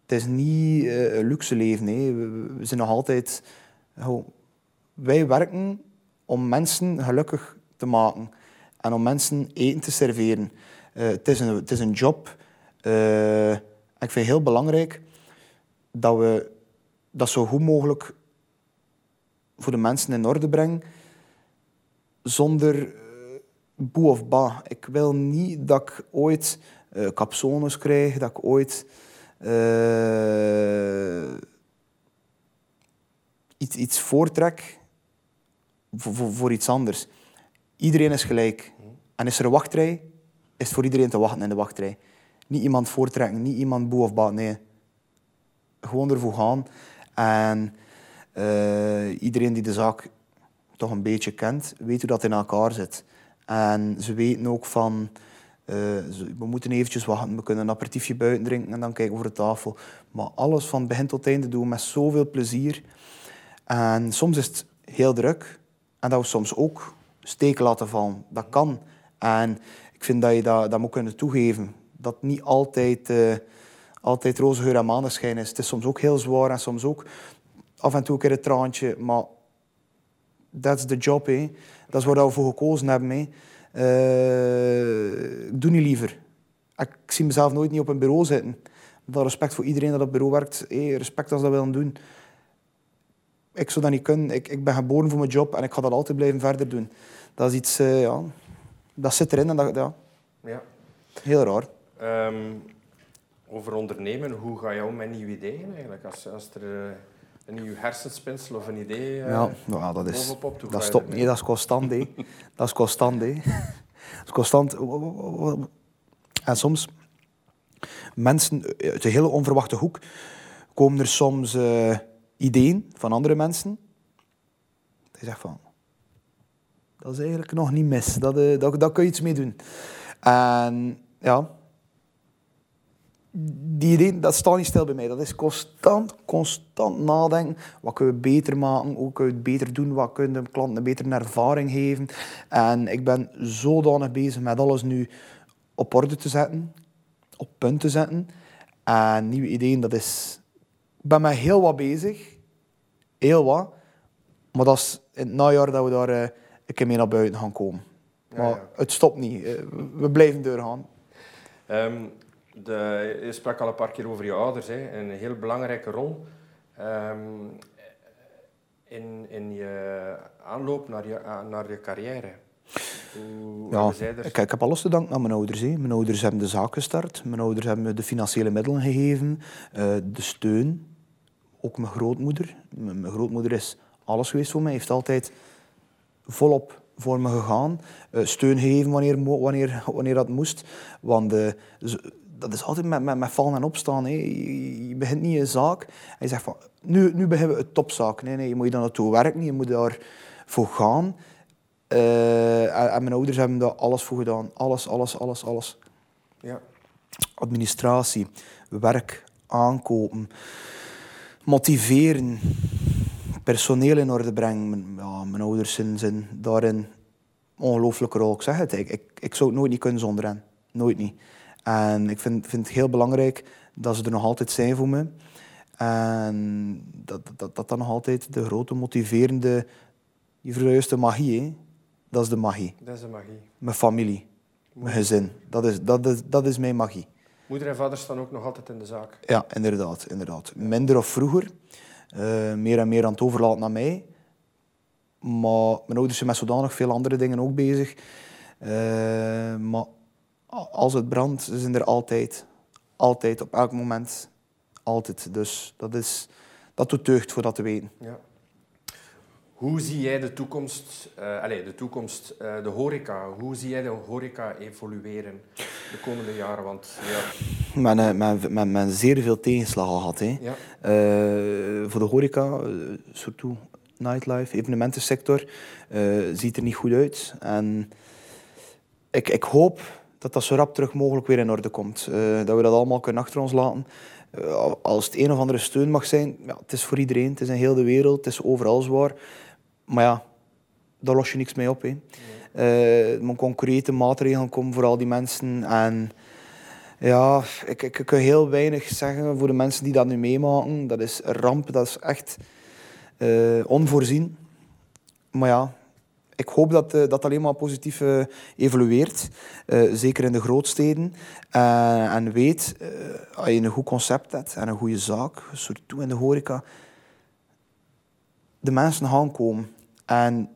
Het is niet uh, een luxe leven. Nee. We, we, zijn nog altijd... Wij werken om mensen gelukkig te maken en om mensen eten te serveren. Het, is een, het is een job. Ik vind het heel belangrijk dat we dat zo goed mogelijk voor de mensen in orde brengen, zonder uh, boe of ba. Ik wil niet dat ik ooit uh, capsones krijg, dat ik ooit iets, iets voortrek voor, voor, iets anders. Iedereen is gelijk. En is er een wachtrij, is voor iedereen te wachten in de wachtrij. Niet iemand voortrekken, niet iemand boe of baat, nee. Gewoon ervoor gaan. En iedereen die de zaak toch een beetje kent, weet hoe dat in elkaar zit. En ze weten ook van, uh, we moeten eventjes wachten, we kunnen een aperitiefje buiten drinken en dan kijken voor de tafel. Maar alles van begin tot einde doen we met zoveel plezier. En soms is het heel druk, en dat we soms ook steken laten vallen. Dat kan. En ik vind dat je dat, dat moet kunnen toegeven. Dat niet altijd, uh, altijd roze geur en maneschijn is. Het is soms ook heel zwaar en soms ook af en toe een keer een traantje. Maar that's the job. Hè. Dat is waar we voor gekozen hebben. Uh, ik doe niet liever. Ik zie mezelf nooit niet op een bureau zitten. Dat respect voor iedereen dat op bureau werkt. Respect als dat willen doen ik zou dat niet kunnen. Ik, ik ben geboren voor mijn job en ik ga dat altijd blijven verder doen. Dat is iets, uh, ja, dat zit erin en dat, ja. ja. Heel raar. Um, over ondernemen, hoe ga je om met nieuwe ideeën eigenlijk? Als, als er uh, een nieuw hersenspinsel of een idee uh, ja, ja, dat is, dat stopt niet, dat is constant. Dat is constant. Dat is constant. En soms, mensen uit een hele onverwachte hoek, komen er soms uh, ideeën van andere mensen. Die zeggen van, dat is eigenlijk nog niet mis. Dat, uh, dat, dat kun je iets mee doen. En ja, die ideeën, dat staat niet stil bij mij. Dat is constant, constant nadenken. Wat kunnen we beter maken? Hoe kunnen we het beter doen? Wat kunnen de klanten een betere ervaring geven? En ik ben zodanig bezig met alles nu op orde te zetten. Op punt te zetten. En nieuwe ideeën, dat is... Ik ben met heel wat bezig. Heel wat. Maar dat is in het najaar dat we daar uh, een keer mee naar buiten gaan komen. Maar het stopt niet. Uh, we blijven doorgaan. Um, de, je sprak al een paar keer over je ouders, hè. een heel belangrijke rol um, in, in je aanloop naar je, naar je carrière. Hoe, ja, ik, ik, heb alles te danken aan mijn ouders. Hè. Mijn ouders hebben de zaak gestart, mijn ouders hebben me de financiële middelen gegeven, uh, de steun. Ook mijn grootmoeder. Mijn, mijn grootmoeder is alles geweest voor mij, heeft altijd volop voor me gegaan. Uh, steun geven wanneer, wanneer, wanneer dat moest. Want uh, dat is altijd met, met, met vallen en opstaan. Hè. Je, begint niet een zaak en je zegt van, nu, nu beginnen we een topzaak. Nee, nee, je moet daar naartoe werken, je moet daar voor gaan. Uh, en, mijn ouders hebben daar alles voor gedaan. Alles, alles, alles, alles. Ja. Administratie, werk, aankopen, motiveren, personeel in orde brengen. Mijn, ja, mijn ouders zijn, zijn daarin ongelooflijke rol. Ik zeg het, ik, ik, ik zou het nooit niet kunnen zonder hen. Nooit niet. En ik vind, vind het heel belangrijk dat ze er nog altijd zijn voor me. En dat dat, dat, dan nog altijd de grote motiverende, je vroeg de magie, hè? dat is de magie. Dat is de magie. Mijn familie, mijn gezin, dat is, dat, is, dat is mijn magie. Moeder en vader staan ook nog altijd in de zaak? Ja, inderdaad. inderdaad. Minder of vroeger. Uh, meer en meer aan het overlaten naar mij. Maar mijn ouders zijn met zodanig veel andere dingen ook bezig. Uh, maar als het brandt, zijn er altijd. Altijd, op elk moment. Altijd. Dus dat, is, dat doet deugd voor dat te weten. Ja. Hoe zie jij de toekomst, uh, allez, de toekomst, uh, de horeca, hoe zie jij de horeca evolueren de komende jaren? Want, ja. men, men, men, men zeer veel tegenslagen gehad. Hè. Ja. voor de horeca, surtout nightlife, evenementensector, ziet er niet goed uit. En ik, ik hoop dat dat zo rap terug mogelijk weer in orde komt. Uh, dat we dat allemaal kunnen achter ons laten. Uh, als het een of andere steun mag zijn, ja, het is voor iedereen, het is in heel de wereld, het is overal zwaar. Maar ja, daar los je niks mee op. Hè. Uh, er concrete maatregelen komen voor al die mensen. En ja, ik, ik, ik kan heel weinig zeggen voor de mensen die dat nu meemaken. Dat is ramp, dat is echt onvoorzien. Maar ja, ik hoop dat uh, dat alleen maar positief uh, evolueert. Uh, zeker in de grootsteden. en weet, als je een goed concept hebt en een goede zaak, surtout in de horeca, de mensen gaan komen. En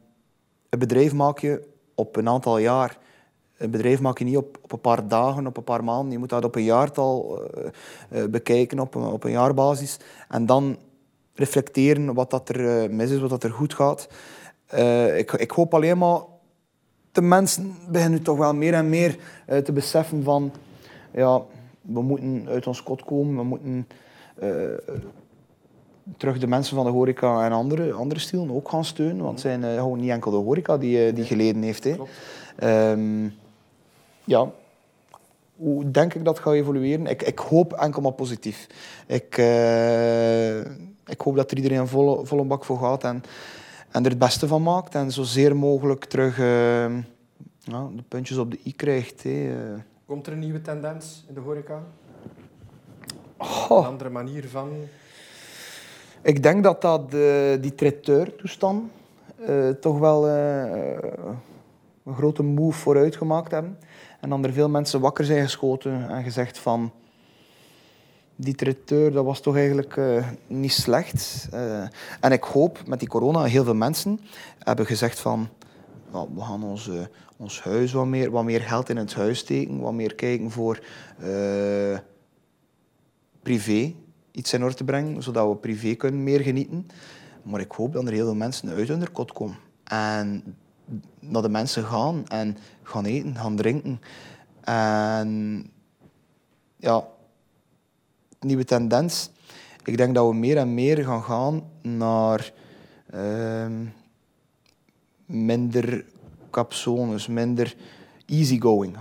een bedrijf maak je op een aantal jaar. Een bedrijf maak je niet op, op een paar dagen, op een paar maanden. Je moet dat op een jaartal bekijken, op een, op een jaarbasis. En dan reflecteren wat dat er mis is, wat dat er goed gaat. Uh, ik, ik, hoop alleen maar, de mensen beginnen nu toch wel meer en meer uh, te beseffen van, ja, we moeten uit ons kot komen, we moeten uh, terug de mensen van de horeca en andere, andere stilen ook gaan steunen, want het zijn gewoon niet enkel de horeca die, die geleden heeft. Hè. Um, ja, hoe denk ik dat gaat evolueren? Ik, ik hoop enkel maar positief. Ik, ik hoop dat er iedereen een volle, volle bak voor gaat en en er het beste van maakt en zo zeer mogelijk terug uh, ja, de puntjes op de i krijgt. Hè. Komt er een nieuwe tendens in de horeca? Oh. Een andere manier van... Ik denk dat, dat uh, die traiteur-toestand uh, toch wel een grote move vooruit gemaakt hebben. En dan er veel mensen wakker zijn geschoten en gezegd van die traiteur, dat was toch eigenlijk uh, niet slecht. Uh, en ik hoop met die corona, heel veel mensen hebben gezegd van we gaan ons, uh, ons huis wat meer, wat meer geld in het huis steken, wat meer kijken voor privé. iets in orde te brengen, zodat we privé kunnen meer genieten. Maar ik hoop dat er heel veel mensen uit hun kot komen. En dat de mensen gaan en gaan eten, gaan drinken. En ja, nieuwe tendens. Ik denk dat we meer en meer gaan gaan naar ehm, minder capsones, minder easygoing.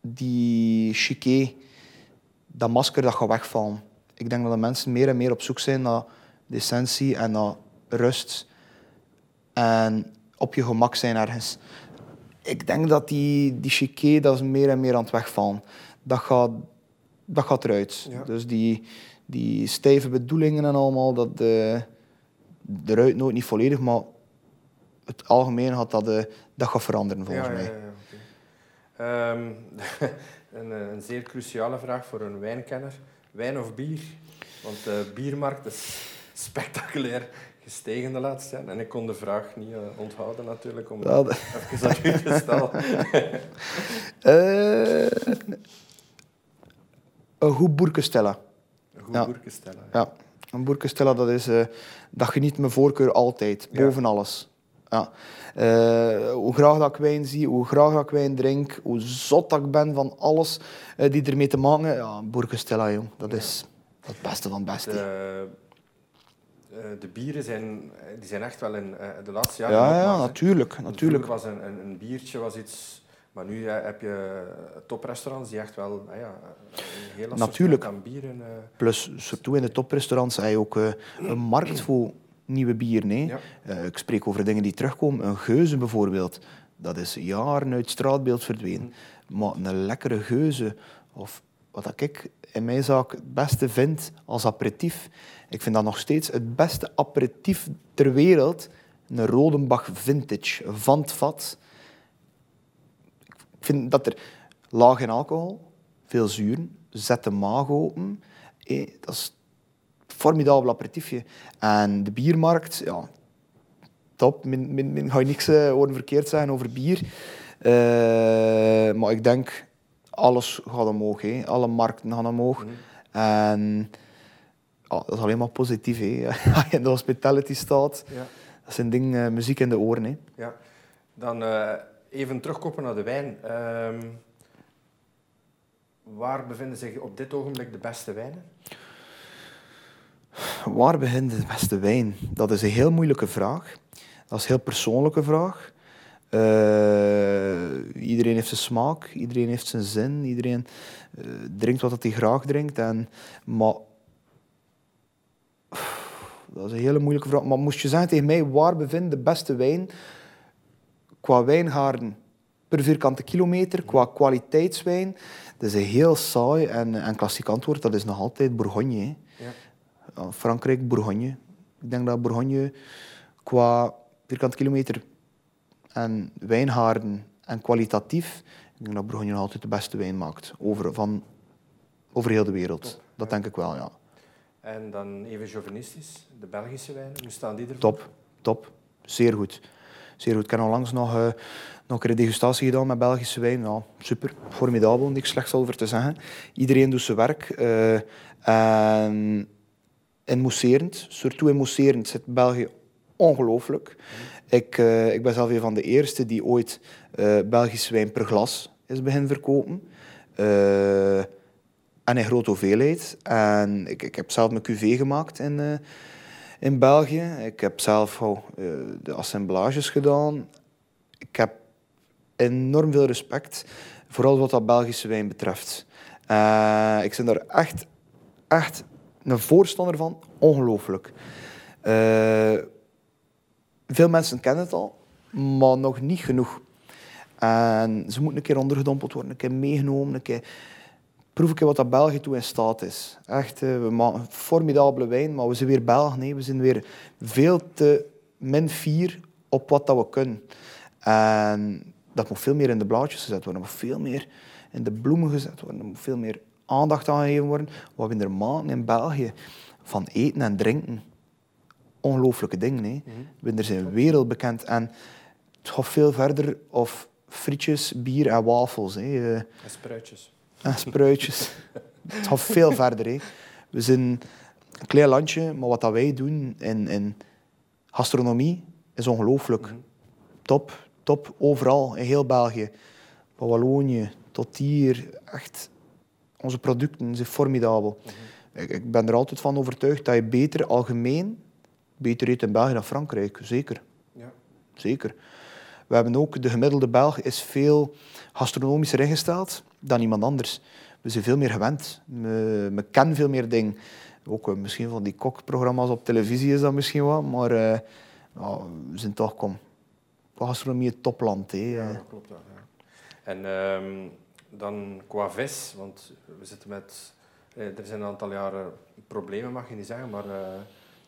Die chiquet, dat masker, dat gaat wegvallen. Ik denk dat de mensen meer en meer op zoek zijn naar decentie en naar rust. En op je gemak zijn ergens. Ik denk dat die, die chiquet, dat is meer en meer aan het wegvallen. Dat gaat, dat gaat eruit. Dus die, die stijve bedoelingen en allemaal, dat eruit nooit niet volledig, maar het algemeen gaat dat, uh, dat gaat veranderen volgens ja, mij. Ja, ja, um, een, eh, een, zeer cruciale vraag voor een wijnkenner. Wijn of bier? Want de biermarkt is spectaculair gestegen de laatste jaren. En ik kon de vraag niet uh, onthouden natuurlijk, om ja, even aan u te stellen. uh, een goed boerkenstellen. Een goed ja. boerkenstellen. Ja. Een boerkenstellen, dat, is, uh, dat geniet mijn voorkeur altijd, boven alles. Ja. Uh, hoe graag dat ik wijn zie, hoe graag dat ik wijn drink, hoe zot dat ik ben van alles uh, die ermee te maken Ja, Boerkestella, jong. Dat is het beste van het beste. De, de bieren zijn, die zijn echt wel in de laatste jaren Ja, ja natuurlijk. natuurlijk. was een, een, een, biertje was iets... Maar nu heb je toprestaurants die echt wel ja, een heel natuurlijk. aan bieren... Plus, surtout in de toprestaurants heb je ook een markt voor nieuwe bier. Nee. Uh, ik spreek over dingen die terugkomen. Een geuze bijvoorbeeld, dat is jaren uit straatbeeld verdwenen. Mm. Maar een lekkere geuze, of wat ik in mijn zaak het beste vind als aperitief, ik vind dat nog steeds het beste aperitief ter wereld, een Rodenbach Vintage van het vat. Ik vind dat er laag in alcohol, veel zuren, zet de maag open. Eh, dat is formidabel aperitiefje. En de biermarkt, ja, top. Min, min, min ga je niks uh, horen verkeerd zijn over bier. Uh, maar ik denk, alles gaat omhoog. Alle markten gaan omhoog. Mm. En oh, dat is alleen maar positief. Als je in de hospitality staat, ja. dat is een ding, uh, muziek in de oren. Ja. Dan even terugkoppen naar de wijn. Ehm, waar bevinden zich op dit ogenblik de beste wijnen? Waar begint de beste wijn? Dat is een heel moeilijke vraag. Dat is een heel persoonlijke vraag. Uh, iedereen heeft zijn smaak, iedereen heeft zijn zin, iedereen uh, drinkt wat hij graag drinkt. En, maar dat is een hele moeilijke vraag. Maar moest je zeggen tegen mij, waar bevindt de beste wijn qua wijngaarden per vierkante kilometer, qua kwaliteitswijn? Dat is een heel saai en, en klassiek antwoord, dat is nog altijd Bourgogne. Ja. Frankrijk, Bourgogne. Ik denk dat Bourgogne qua vierkante kilometer en wijnhaarden en kwalitatief, ik denk dat Bourgogne nog altijd de beste wijn maakt. Over, van, over heel de wereld. Dat denk ik wel, ja. En dan even chauvinistisch, de Belgische wijnen, hoe staan die ervoor? Top, top. Zeer goed. Zeer goed. Ik heb onlangs nog, uh, nog een degustatie gedaan met Belgische wijn. Ja, super, formidabel, niks slechts over te zeggen. Iedereen doet zijn werk. Uh, en mousserend, surtout mousserend, zit België ongelooflijk. Ik, uh, ik ben zelf een van de eerste die ooit Belgische wijn per glas is beginnen verkopen. En in grote hoeveelheid. En ik, ik heb zelf mijn QV gemaakt in, in België. Ik heb zelf oh, de assemblages gedaan. Ik heb enorm veel respect, vooral wat dat Belgische wijn betreft. ik ben daar echt, echt een voorstander van. Ongelooflijk. Uh, veel mensen kennen het al, maar nog niet genoeg. En ze moeten een keer ondergedompeld worden, een keer meegenomen, een keer proef ik wat dat België toe in staat is. Echt, uh, we maken formidabele wijn, maar we zijn weer Belg. Nee, we zijn weer veel te min fier op wat dat we kunnen. En dat moet veel meer in de blaadjes gezet worden, dat moet veel meer in de bloemen gezet worden, dat moet veel meer aandacht aan gegeven worden. Wat we er maken in België van eten en drinken. Ongelooflijke dingen. Hè. Mm -hmm. We zijn wereldbekend. En het gaat veel verder of frietjes, bier en wafels. Hè. En spruitjes. En spruitjes. het gaat veel verder. Hè. We zijn een klein landje, maar wat dat wij doen in, in gastronomie is ongelooflijk. Top, top, overal in heel België. Van Wallonië tot hier, echt, onze producten zijn formidabel. Ik, ik ben er altijd van overtuigd dat je beter algemeen beter eet in België dan Frankrijk, zeker. Ja. Zeker. We hebben ook, de gemiddelde Belg is veel gastronomischer ingesteld dan iemand anders. We zijn veel meer gewend. We, we kennen veel meer dingen. Ook uh, misschien van die kokprogramma's op televisie is dat misschien wat, maar uh, we zijn toch, kom, gastronomie het topland. Hè. Ja, dat klopt. Ja. En um, dan qua vis, want we zitten met... Eh, er zijn een aantal jaren problemen, mag je niet zeggen, maar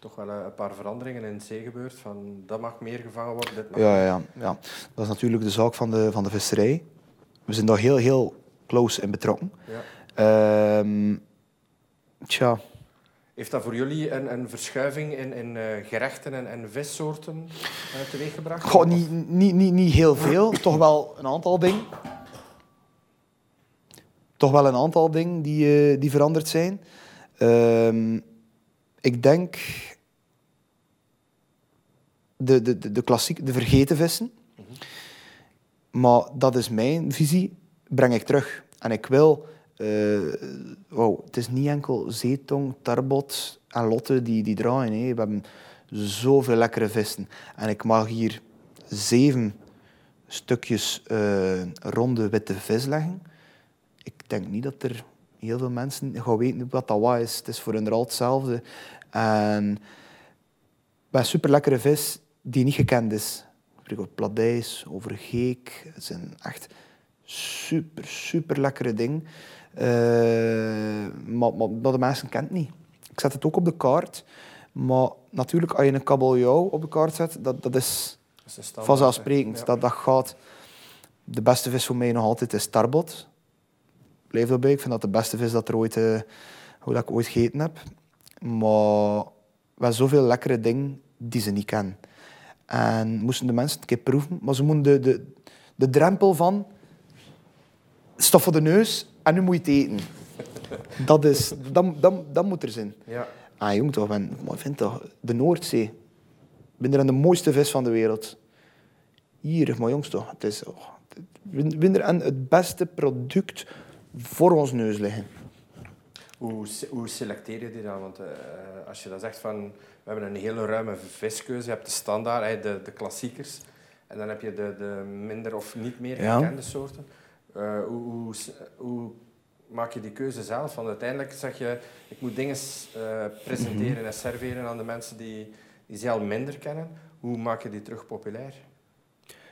toch wel een paar veranderingen in het zee gebeurd. Van dat mag meer gevangen worden, dit mag ja, ja, ja, dat is natuurlijk de zaak van de, van de visserij. We zijn daar heel, heel close in betrokken. Ja. Um, tja. Heeft dat voor jullie een, een verschuiving in, in uh, gerechten en, en vissoorten uh, teweeggebracht? Goh, niet, niet, niet, niet heel veel, toch wel een aantal dingen. Toch wel een aantal dingen die, uh, die veranderd zijn. Um, ik denk de, de, de, klassiek, de vergeten vissen. Maar dat is mijn visie, breng ik terug. En ik wil... Uh, wow, het is niet enkel zeetong, tarbot en lotte die, die draaien. Hè. We hebben zoveel lekkere vissen. En ik mag hier zeven stukjes uh, ronde witte vis leggen. Ik denk niet dat er heel veel mensen gaan weten wat dat wat is. Het is voor hun al hetzelfde. En bij super lekkere vis die niet gekend is. Ik over pladijs, over geek. Het zijn echt super, super lekkere dingen. Uh, maar, maar de mensen kent niet. Ik zet het ook op de kaart. Maar natuurlijk, als je een kabeljauw op de kaart zet, dat, dat is, vanzelfsprekend. Ja. Dat, dat gaat. De beste vis voor mij nog altijd is tarbot. Blijf erbij. Ik vind dat de beste vis dat, er ooit, uh, hoe dat ik ooit gegeten heb. Maar we hebben zoveel lekkere dingen die ze niet kennen. En moesten de mensen een keer proeven. Maar ze moeten de, de, de drempel van stof voor de neus en nu moet je het eten. Dat, is, dat, dat, dat moet er zijn. Ja. Ah, jong toch, ben, maar vind toch, de Noordzee. Ik ben er de mooiste vis van de wereld. Hier, maar jongens toch, het is... Oh, ben er aan het beste product voor ons neus liggen. Hoe, hoe selecteer je die dan? Want uh, als je dan zegt van, we hebben een hele ruime viskeuze, je hebt de standaard, de, de klassiekers, en dan heb je de, de minder of niet meer gekende soorten. Uh, hoe, hoe, hoe, maak je die keuze zelf? Want uiteindelijk zeg je, ik moet dingen uh, presenteren mhm. en serveren aan de mensen die, die ze al minder kennen. Hoe maak je die terug populair?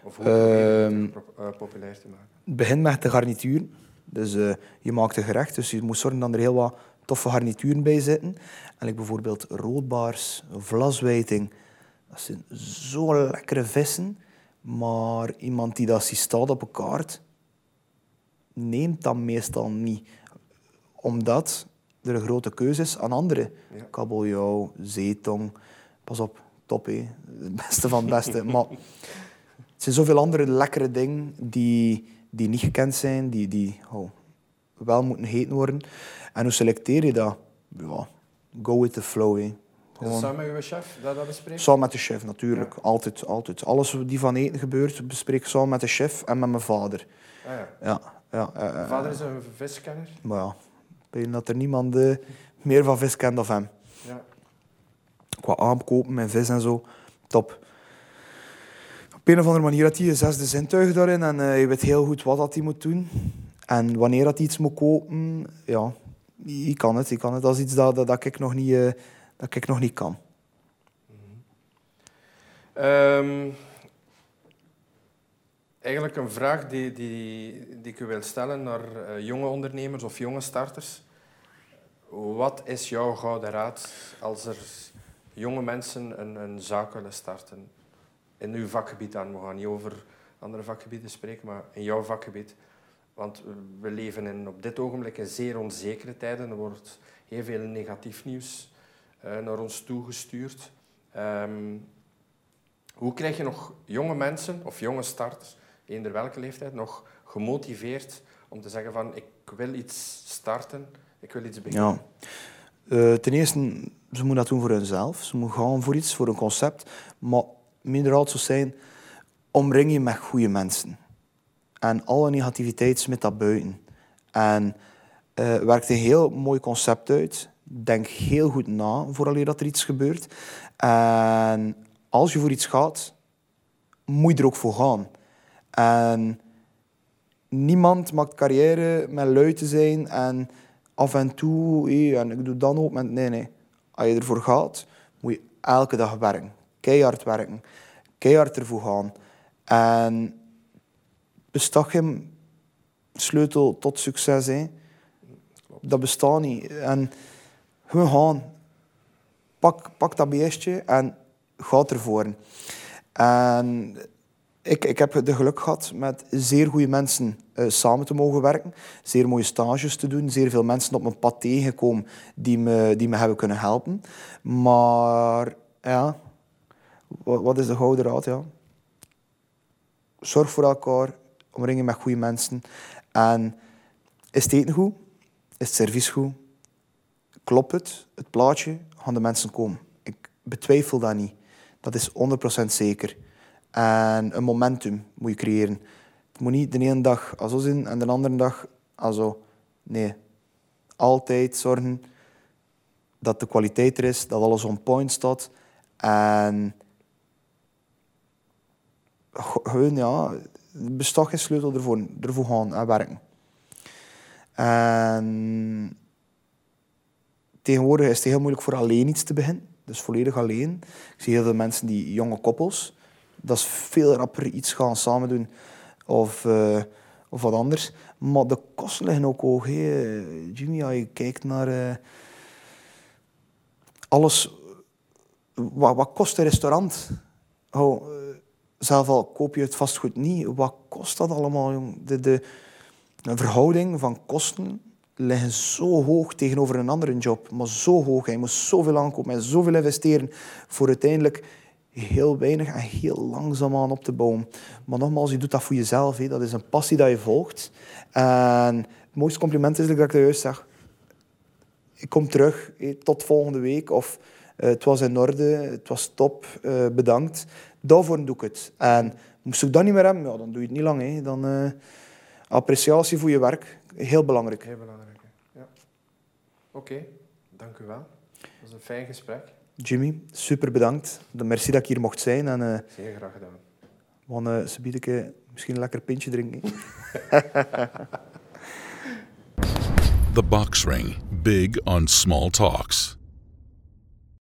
Of hoe probeer je ehm, populair te maken? Begin met de garnituur. Dus uh, je maakt een gerecht, dus je moet zorgen dat er heel wat toffe garnituren bij zitten. En ik bijvoorbeeld roodbaars, vlaswijting. Dat zijn zo lekkere vissen. Maar iemand die dat ziet staat op een kaart, neemt dat meestal niet. Omdat er een grote keuze is aan andere. Ja. Kabeljauw, zeetong. Pas op, top hé. Het beste van het beste. maar het zijn zoveel andere lekkere dingen die die niet gekend zijn, die, die oh, wel moeten heten worden. En hoe selecteer je dat? Ja, go with the flow. Hè. samen met je chef dat dat bespreekt? Samen met de chef, natuurlijk. Altijd, altijd. Alles die van eten gebeurt, bespreek ik samen met de chef en met mijn vader. Ah, ja. Ja, ja, uh, uh, vader is een viskenner? Maar ja, ik dat er niemand uh, meer van vis kent dan hem. Ja. Qua aankopen met vis en zo, top op een of andere manier had hij een zesde zintuig daarin en uh, je weet heel goed wat dat hij moet doen. En wanneer dat iets moet kopen, ja, ik kan het. Ik kan het. Dat is iets dat, dat, ik, nog niet, uh, dat ik nog niet kan. Um, eigenlijk een vraag die, die, die ik u wil stellen naar uh, jonge ondernemers of jonge starters. Wat is jouw gouden raad als er jonge mensen een, een zaak willen starten? in uw vakgebied aan. We gaan niet over andere vakgebieden spreken, maar in jouw vakgebied. Want we leven in, op dit ogenblik in zeer onzekere tijden. Er wordt heel veel negatief nieuws uh, naar ons toegestuurd. Um, hoe krijg je nog jonge mensen of jonge starters, eender welke leeftijd, nog gemotiveerd om te zeggen van ik wil iets starten, ik wil iets beginnen? Ja. Uh, ten eerste, ze moeten dat doen voor hunzelf. Ze moeten gaan voor iets, voor een concept. Maar minder altijd zou zijn, omring je met goede mensen. En alle negativiteit smit dat buiten. En uh, werkt een heel mooi concept uit. Denk heel goed na voordat er iets gebeurt. En als je voor iets gaat, moet je er ook voor gaan. En niemand maakt carrière met lui te zijn en af en toe, en ik doe dan ook met... Nee, nee. Als je ervoor gaat, moet je elke dag werken. Keihard werken. Keihard ervoor gaan. En bestaat geen sleutel tot succes. Hè. Dat bestaat niet. En we gaan. Pak, pak dat beestje en ga ervoor. En ik, ik heb de geluk gehad met zeer goede mensen uh, samen te mogen werken. Zeer mooie stages te doen. Zeer veel mensen op mijn pad tegengekomen die me, die me hebben kunnen helpen. Maar ja, wat, wat is de gouden raad? Ja? Zorg voor elkaar. Omringen met goede mensen. En is het eten goed? Is het servies goed? Klopt het? Het plaatje? Gaan de mensen komen? Ik betwijfel dat niet. Dat is 100% zeker. En een momentum moet je creëren. Het moet niet de ene dag zo zijn en de andere dag zo. Nee. Altijd zorgen dat de kwaliteit er is, dat alles on point staat. En gewoon, ja, bestaat geen sleutel ervoor, ervoor gaan en werken. En tegenwoordig is het heel moeilijk voor alleen iets te beginnen. Dus volledig alleen. Ik zie heel veel mensen die jonge koppels dat is veel rapper iets gaan samen doen of, uh, of wat anders. Maar de kosten liggen ook hoog. Hey. Jimmy, als je kijkt naar uh, alles, wat, wat kost een restaurant? Oh, zelf al koop je het vastgoed niet. Wat kost dat allemaal? Jong? De, de, de verhouding van kosten liggen zo hoog tegenover een andere job. Maar zo hoog. Je moet zoveel aankopen en zoveel investeren voor uiteindelijk heel weinig en heel langzaam aan op te bouwen. Maar nogmaals, je doet dat voor jezelf. Hè. Dat is een passie dat je volgt. En het mooiste compliment is dat ik juist zeg. Ik kom terug tot volgende week. Of het was in orde, het was top, uh, bedankt. Daarvoor doe ik het. En moest ik dat niet meer hebben, ja, dan doe je het niet lang. Hè. Dan, uh, appreciatie voor je werk, heel belangrijk. Heel belangrijk, ja. Oké, okay, dank u wel. Dat was een fijn gesprek. Jimmy, super bedankt. Merci dat ik hier mocht zijn. En, uh, Zeer graag gedaan. We gaan uh, ze misschien een lekker pintje drinken. The Box Ring. Big on small talks.